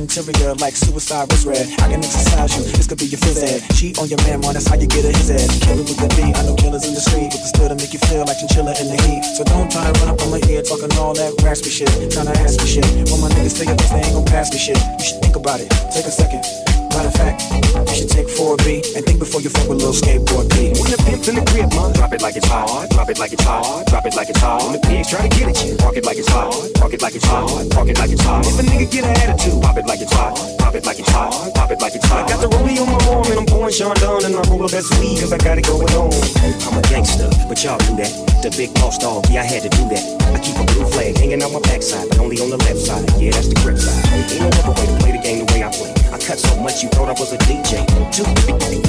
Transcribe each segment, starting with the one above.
Interior like suicide was red. I can exercise you, this could be your phys ed. Cheat on your man, man, that's how you get a his head. Killer with the beat, I know killers in the street, with the still to make you feel like chinchilla in the heat. So don't try to run up on my ear talking all that raspy shit, trying to ask me shit. When my niggas say up, they ain't gon' pass me shit. You should think about it, take a second. Matter of fact, you should take 4B and think before you fuck with little skateboard P. The pimp's in the grip, man, drop it like it's hard, drop it like it's hard, drop it like it's hard. When the pigs try to get at you, park it like it's hard, park it like it's hard, park it like it's hard. If a nigga get an attitude, pop it like it's hot. pop it like it's hard, pop it like it's hard. I got the rollie on my arm and I'm pouring Chandon and I roll up that weed cause I got it going on. I'm a gangster, but y'all do that. The big boss dog, yeah, I had to do that. I keep a blue flag hanging out my backside, but only on the left side. Yeah, that's the grip side. Ain't no other way to play the game the way I play. I cut so much you thought I was a DJ. Two,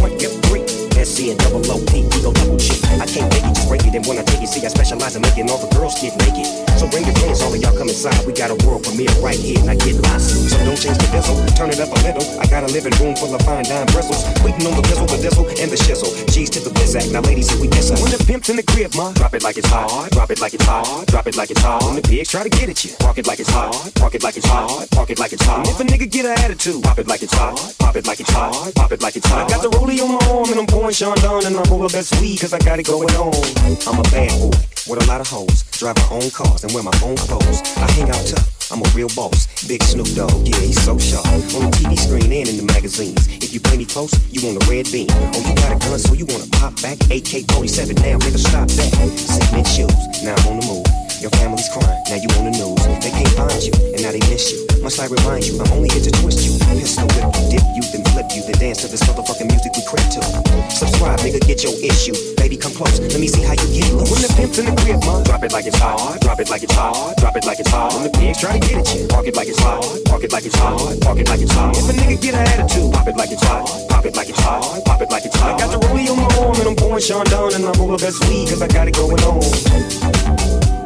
one, get three. SC and double O P, we go double G. I can't make it, just break it. And when I take it, see, I specialize in making all the girls get naked. So bring your friends, all of y'all come inside. We got a world premiere right here, and get lost. So don't change the bezel, turn it up a little. I got a living room full of fine dime bristles. Waiting on the pistol, the diesel, and the shizzle. G's to the biz act. Now, ladies, we kiss When the pimp's in the crib, ma, drop it like it's hard. Drop it like it's hard. Drop it like it's hard. When the pigs try to get at you, park it like it's hard. Park it like it's hard. Park it like it's hard. And if a nigga get an attitude, pop it like it's hard. Pop it like it's hard. Pop it like it's hard. I got the rollie on my arm, and I'm pouring Chandon, and I'm roll up that weed cause I got it going on. I'm a bad boy with a lot of hoes. Drive my own cars and wear my own clothes. I hang out tough. I'm a real boss. Big Snoop Dogg, yeah, he's so sharp. On the TV screen and in the magazines. If you play me close, you want a red beam. Oh, you got a gun, so you wanna pop back? AK 47 now, nigga, stop that. Cement shoes, now I'm on the move. Your family's crying, now you on the news. They can't find you, and now they miss you. Must I remind you, I'm only here to twist you. Pistol whip you, dip you, then flip you, then dance to this motherfucking music we crib to. Subscribe, nigga, get your issue. Baby, come close, let me see how you get loose. When the pimp's in the crib, ma, drop it like it's hard, drop it like it's hard, drop it like it's hard. When the pigs try to get at you, park it like it's hard, park it like it's hard, park it like it's hard. If a nigga get an attitude, pop it like it's hard, pop it like it's hard, pop it like it's hard. I got the rollie on my arm and I'm pouring Chandon and I roll up that weed cause I got it going on.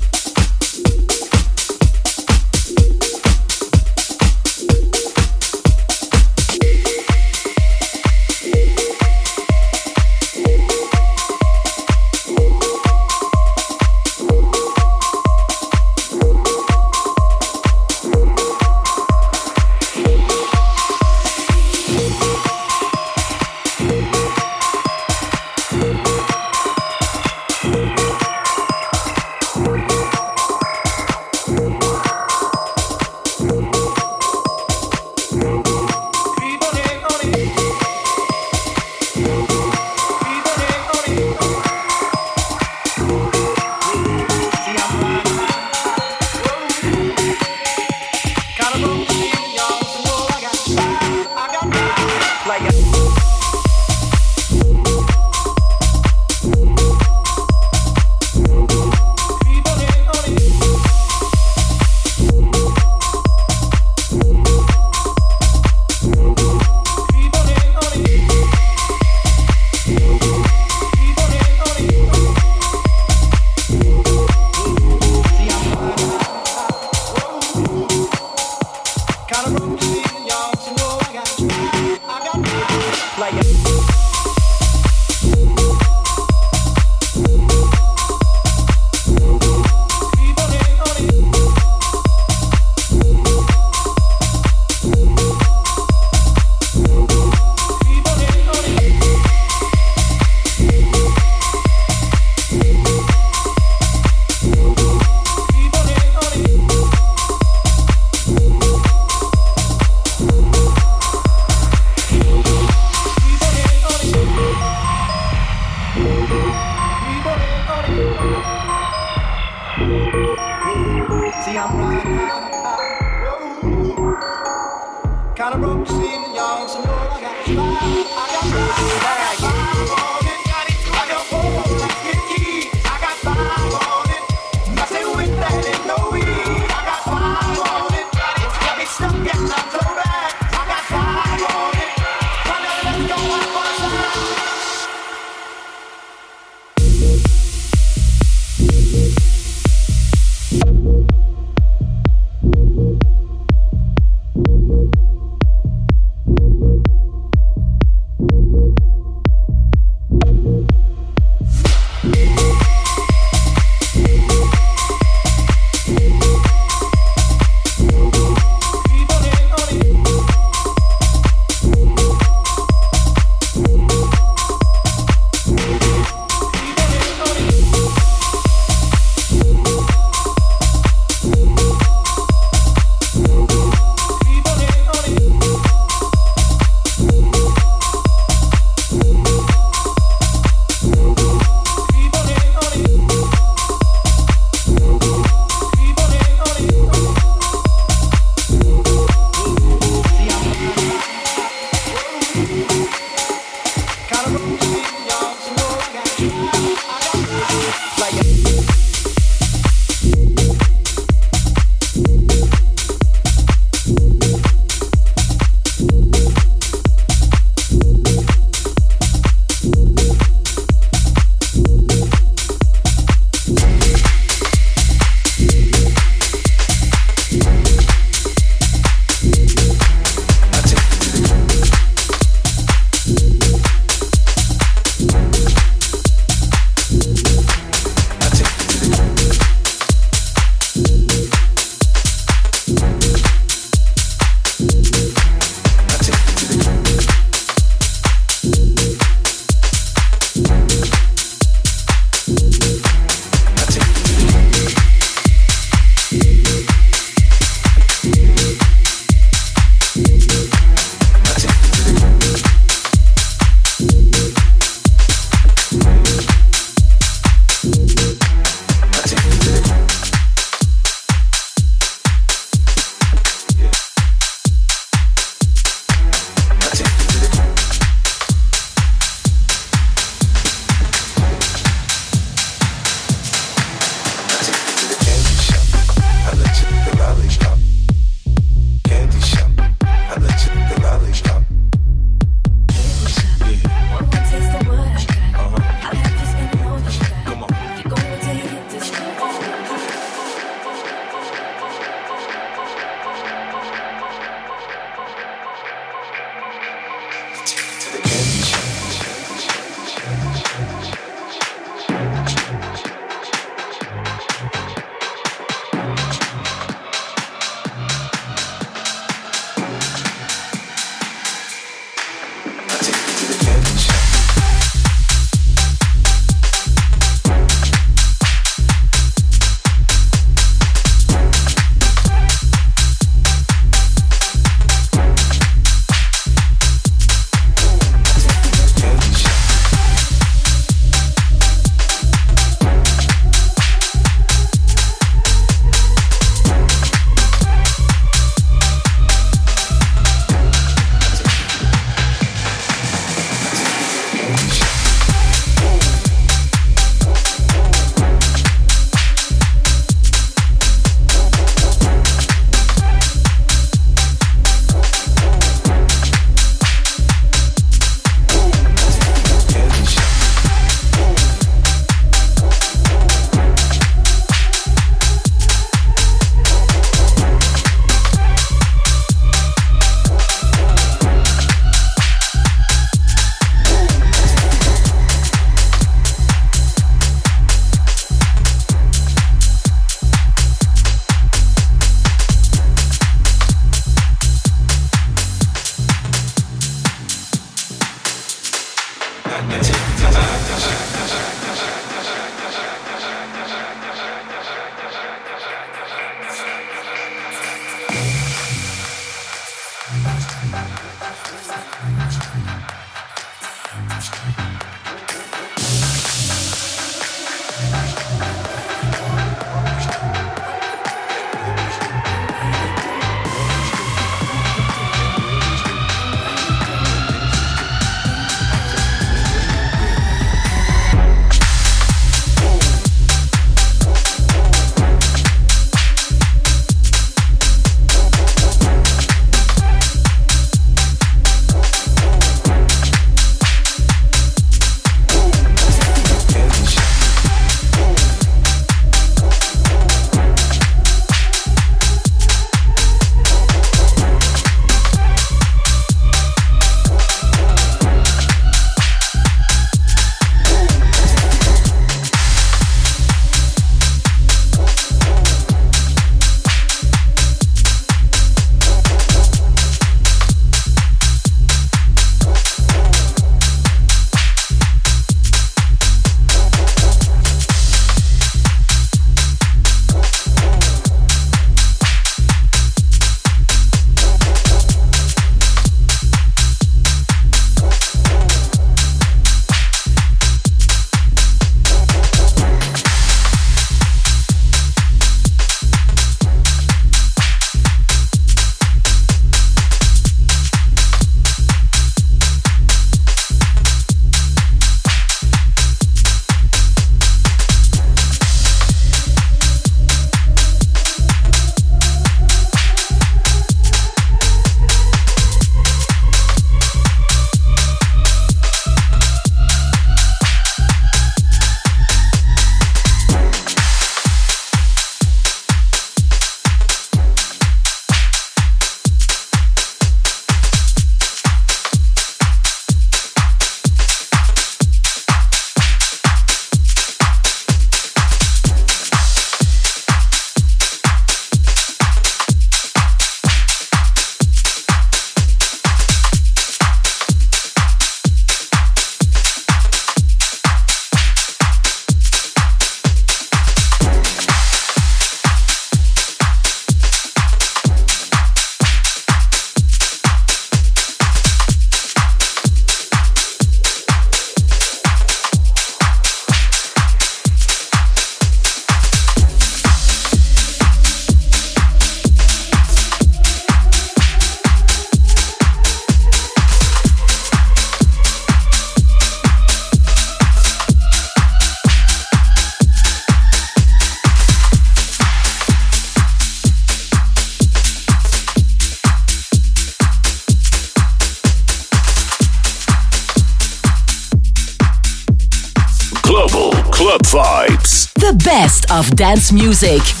Dance music.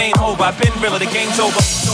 Name over? I've been realer, the game's over.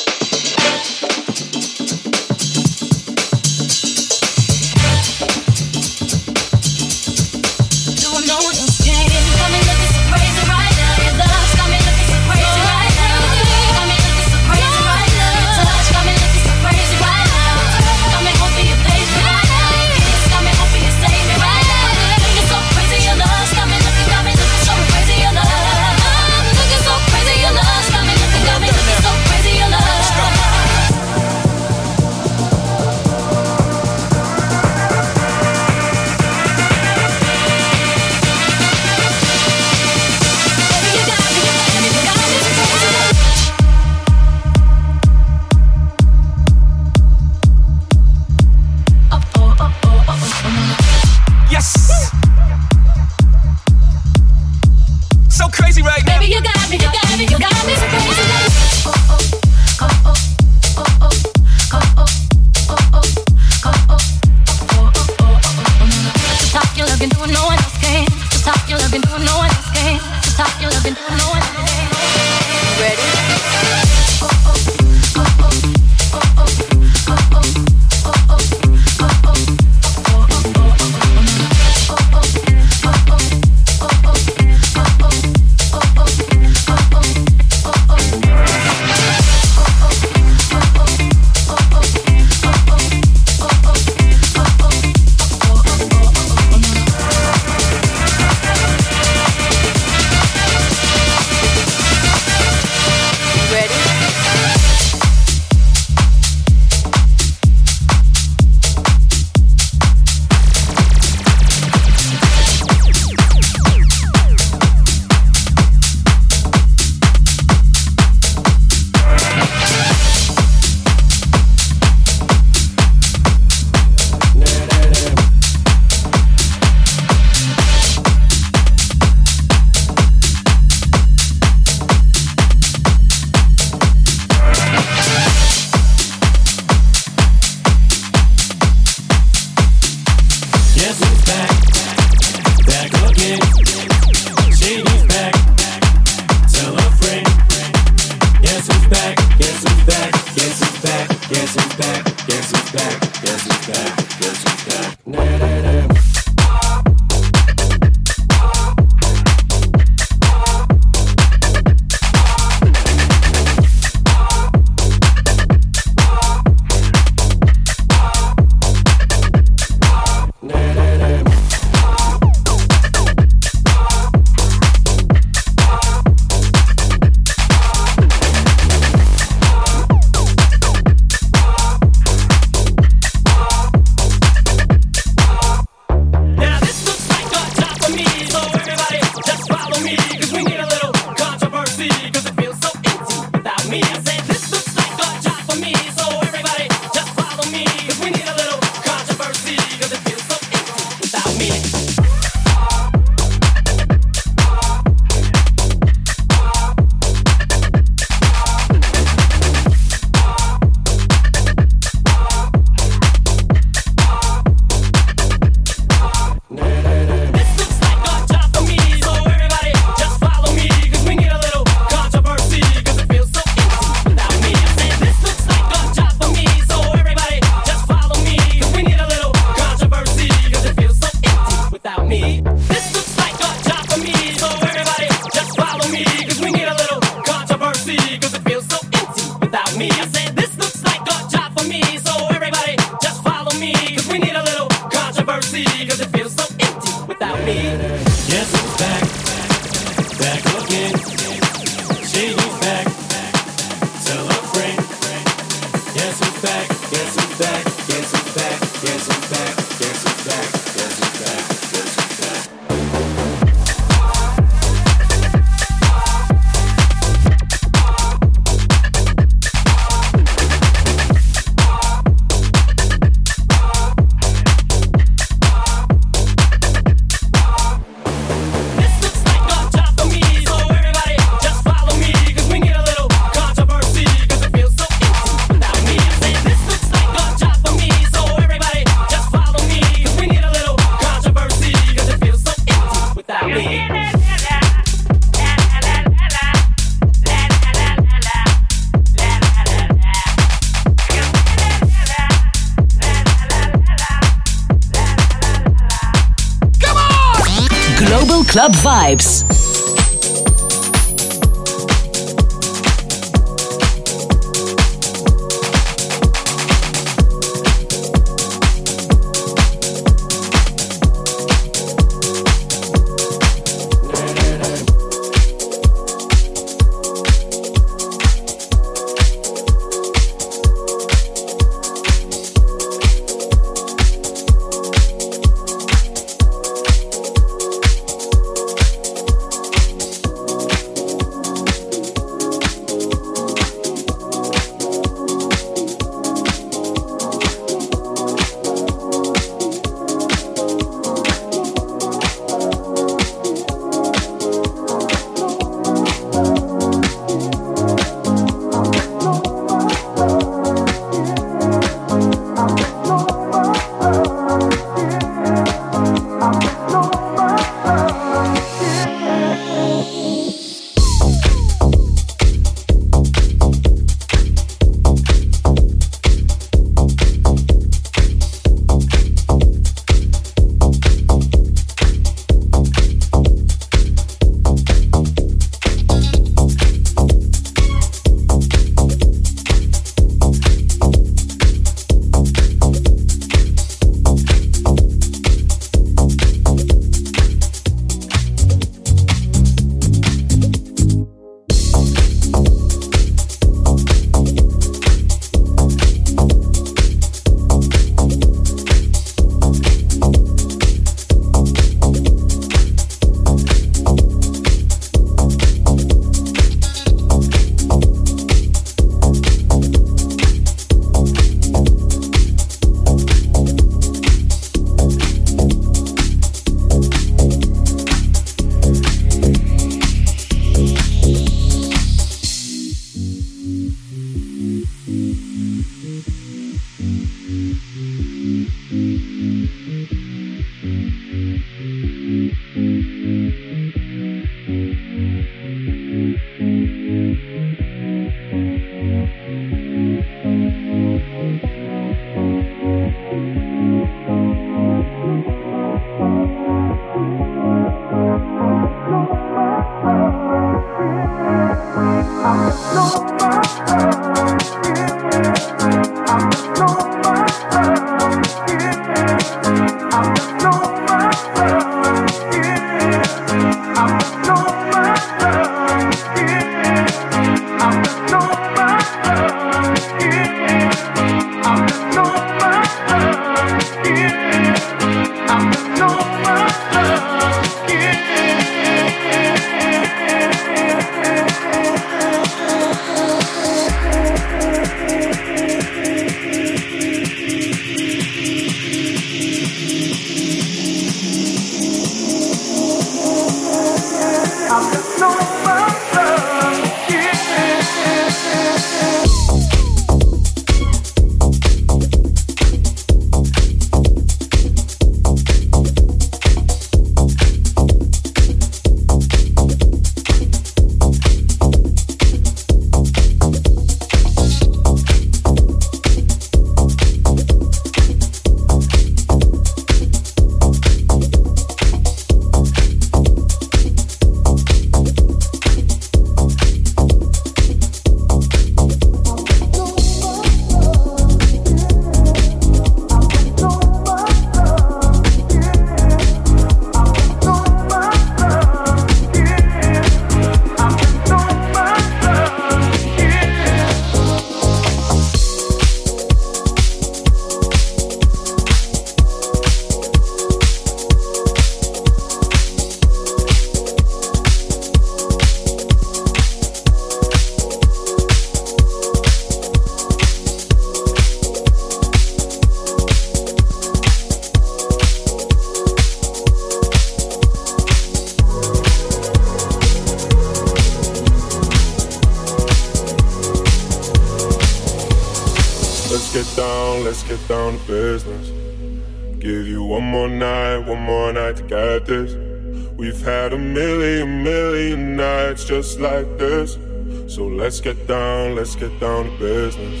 Let's get down, let's get down to business.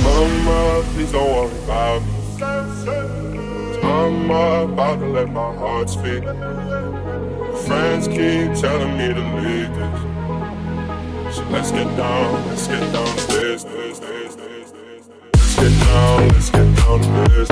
Mama, please don't worry about me. I'm about to let my heart speak. Friends keep telling me to leave this. So let's get down, let's get down to business. Let's get down, let's get down to business.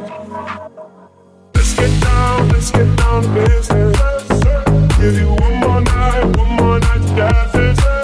get down to business. Give you one more night, one more night to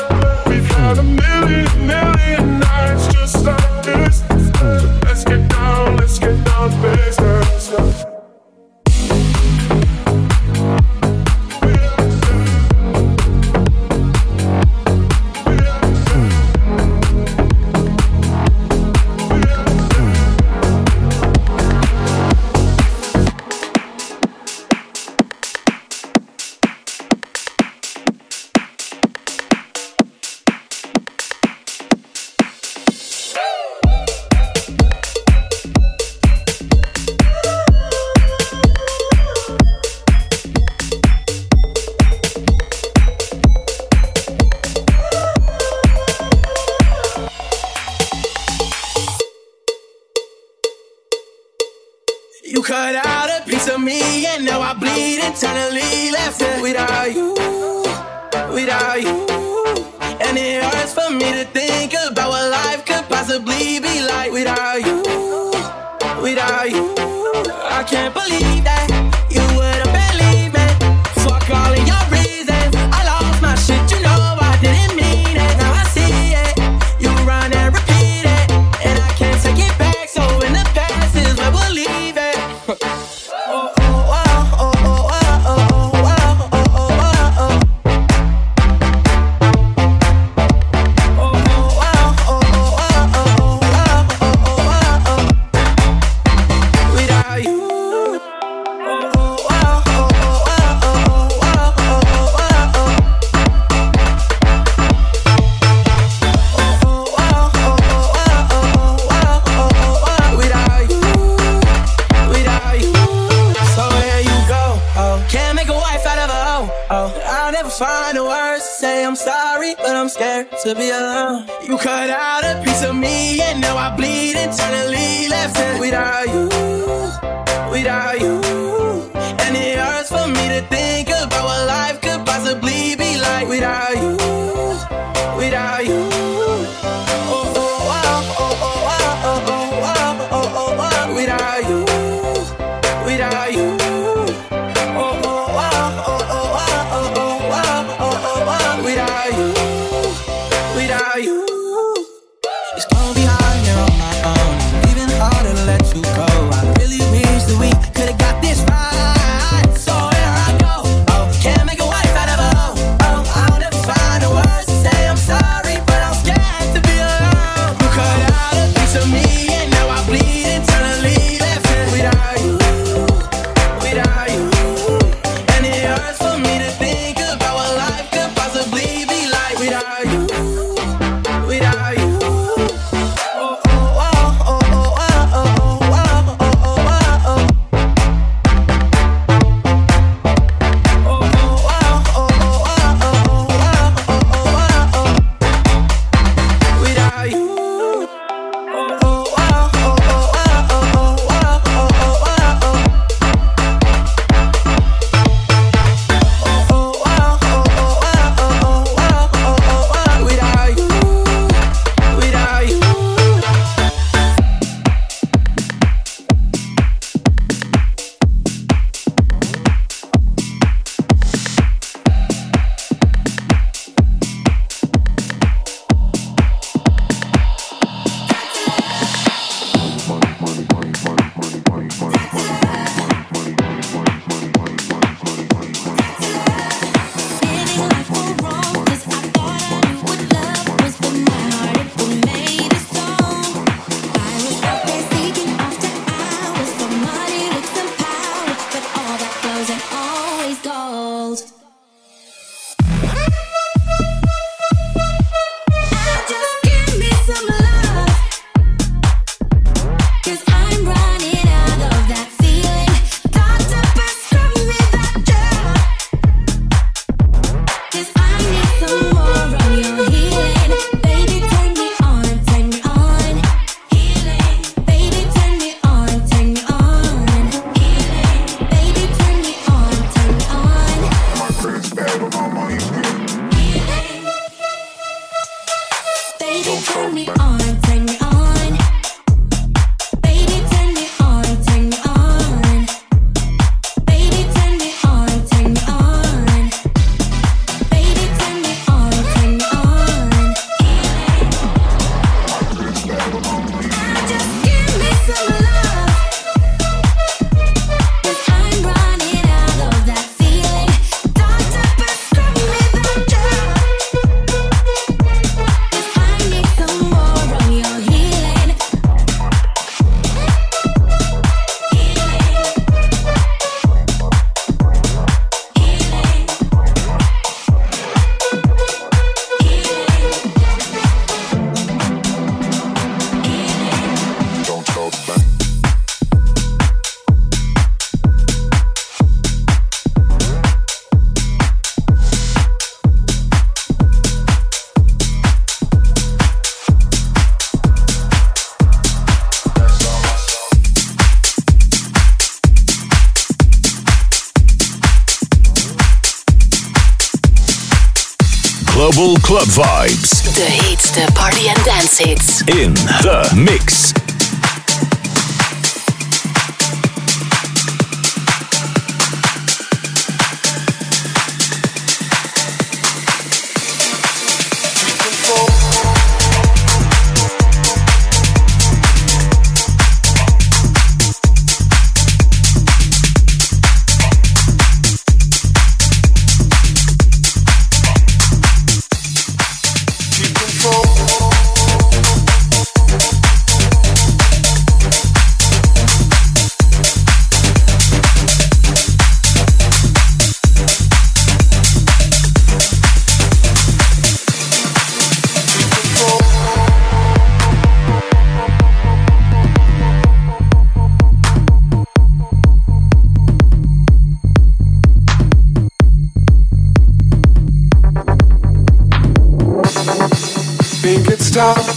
control.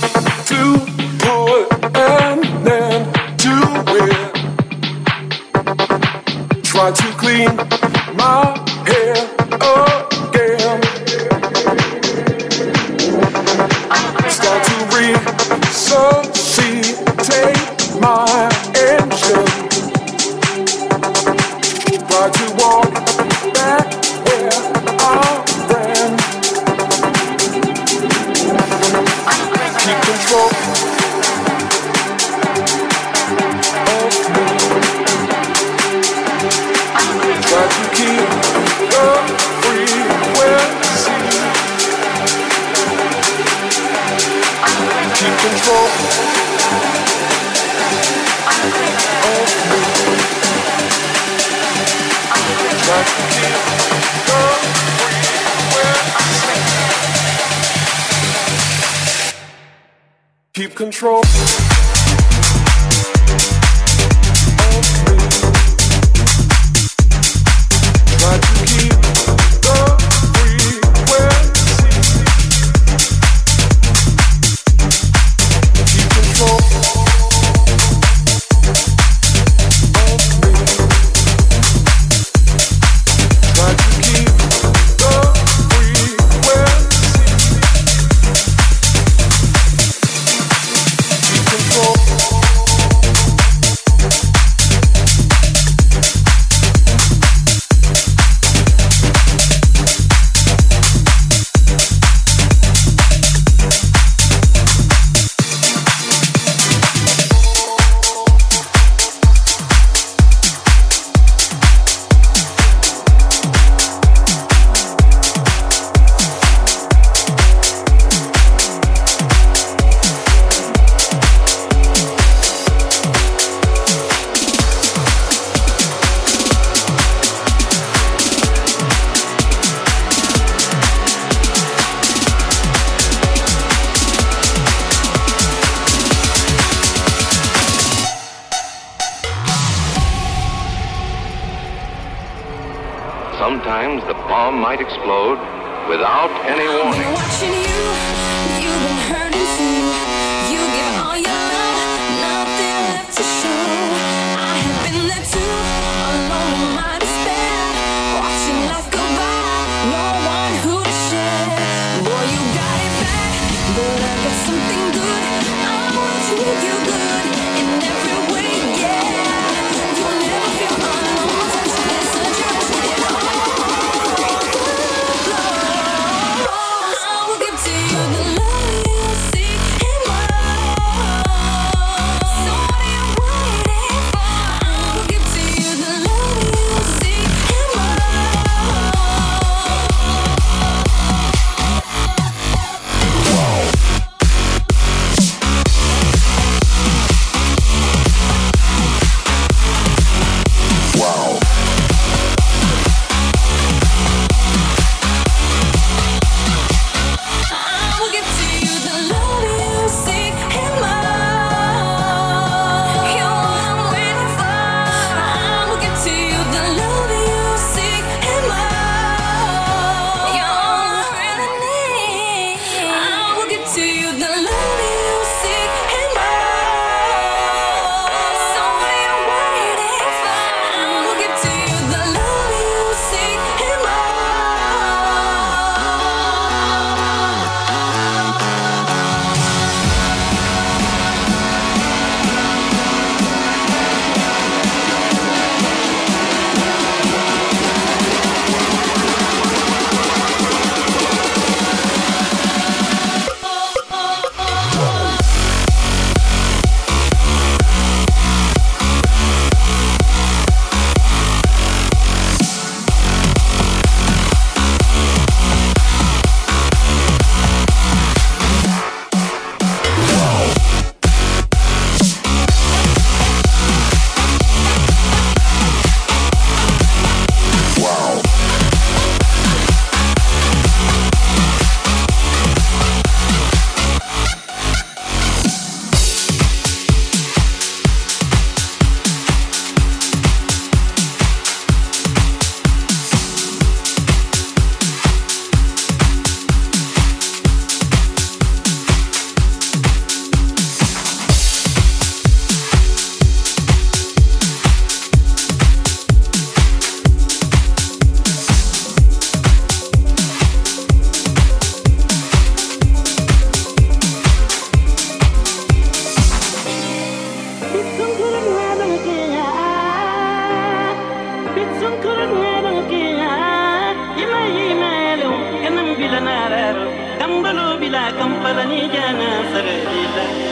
بني جانا فرق لله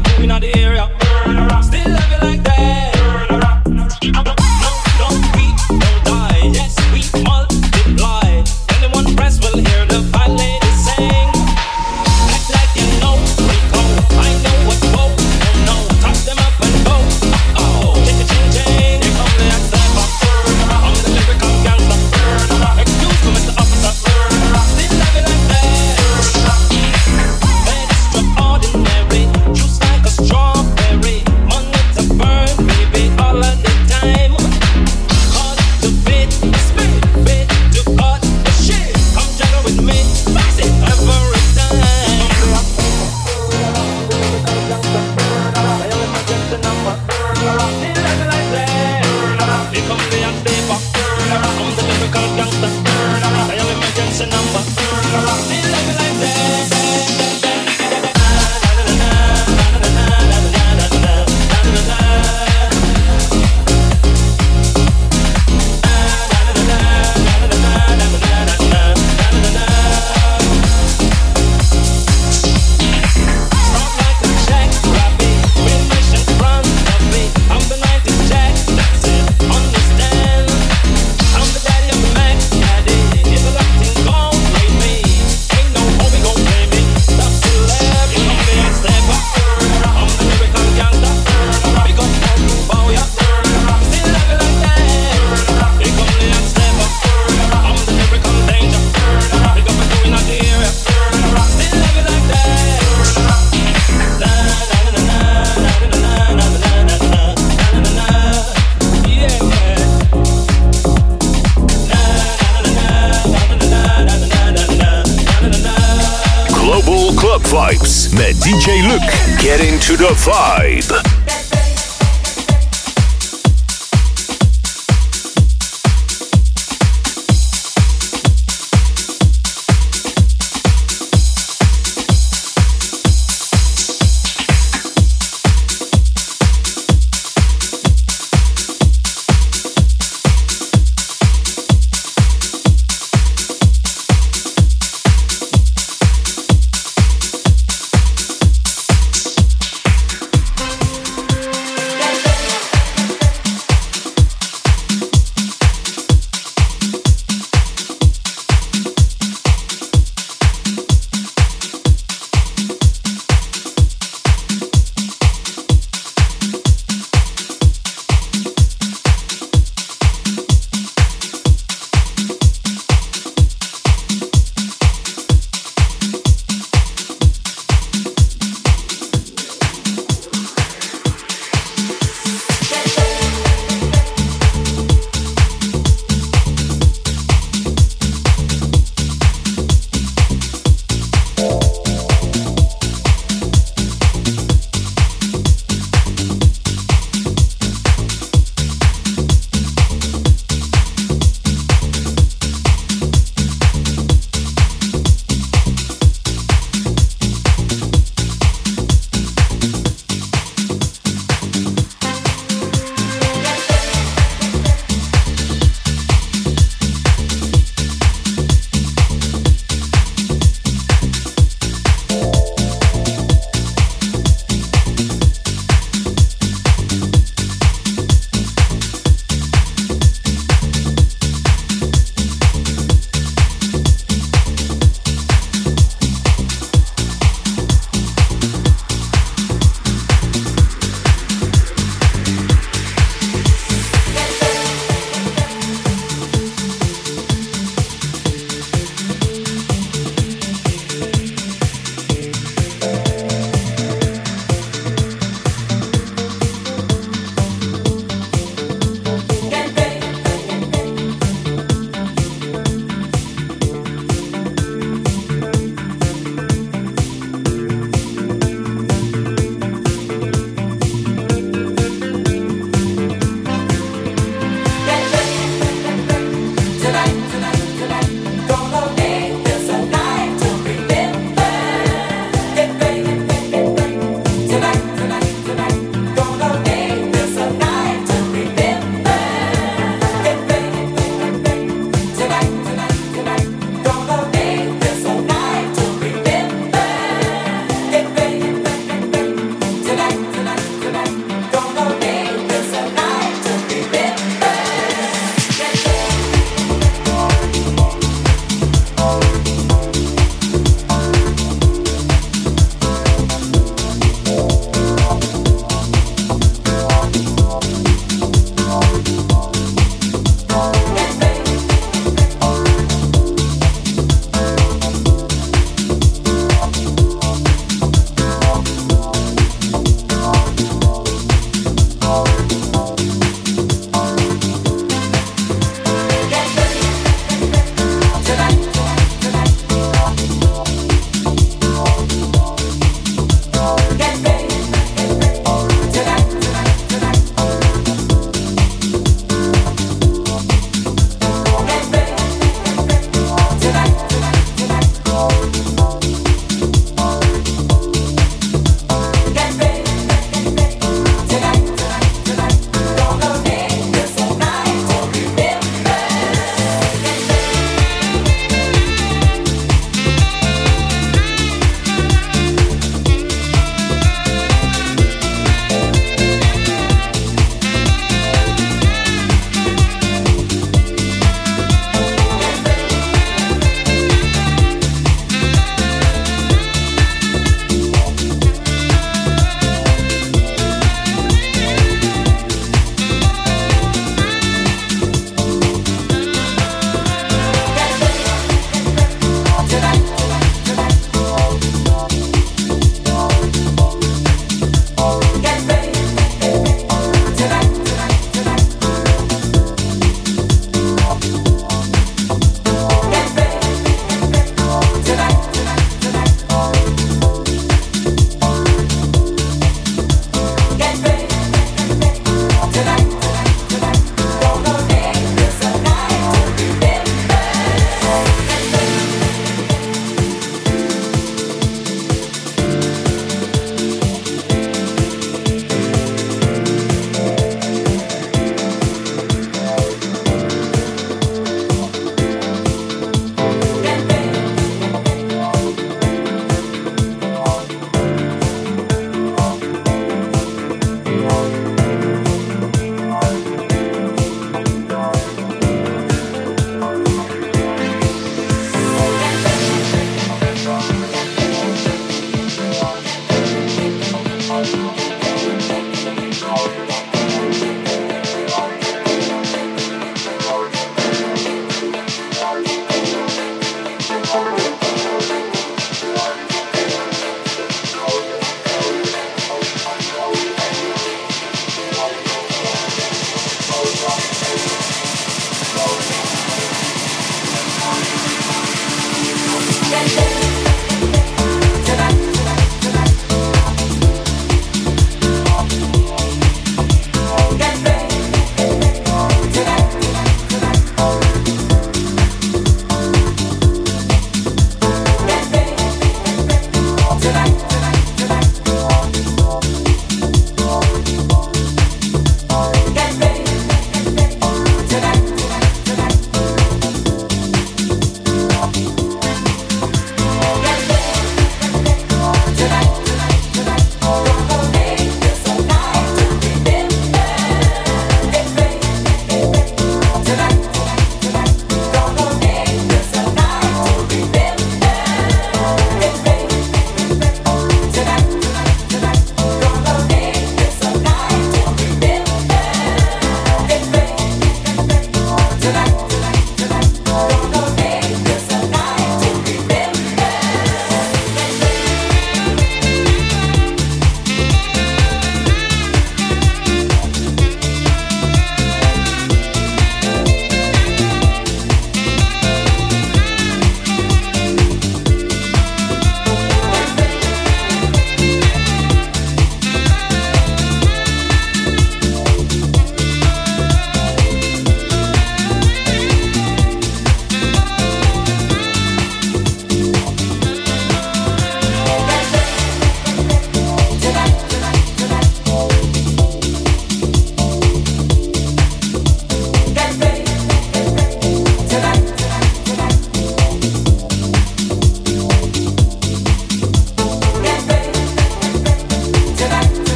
could throw in the area. Still love you like Club Vibes met DJ Luke. Getting to the vibe.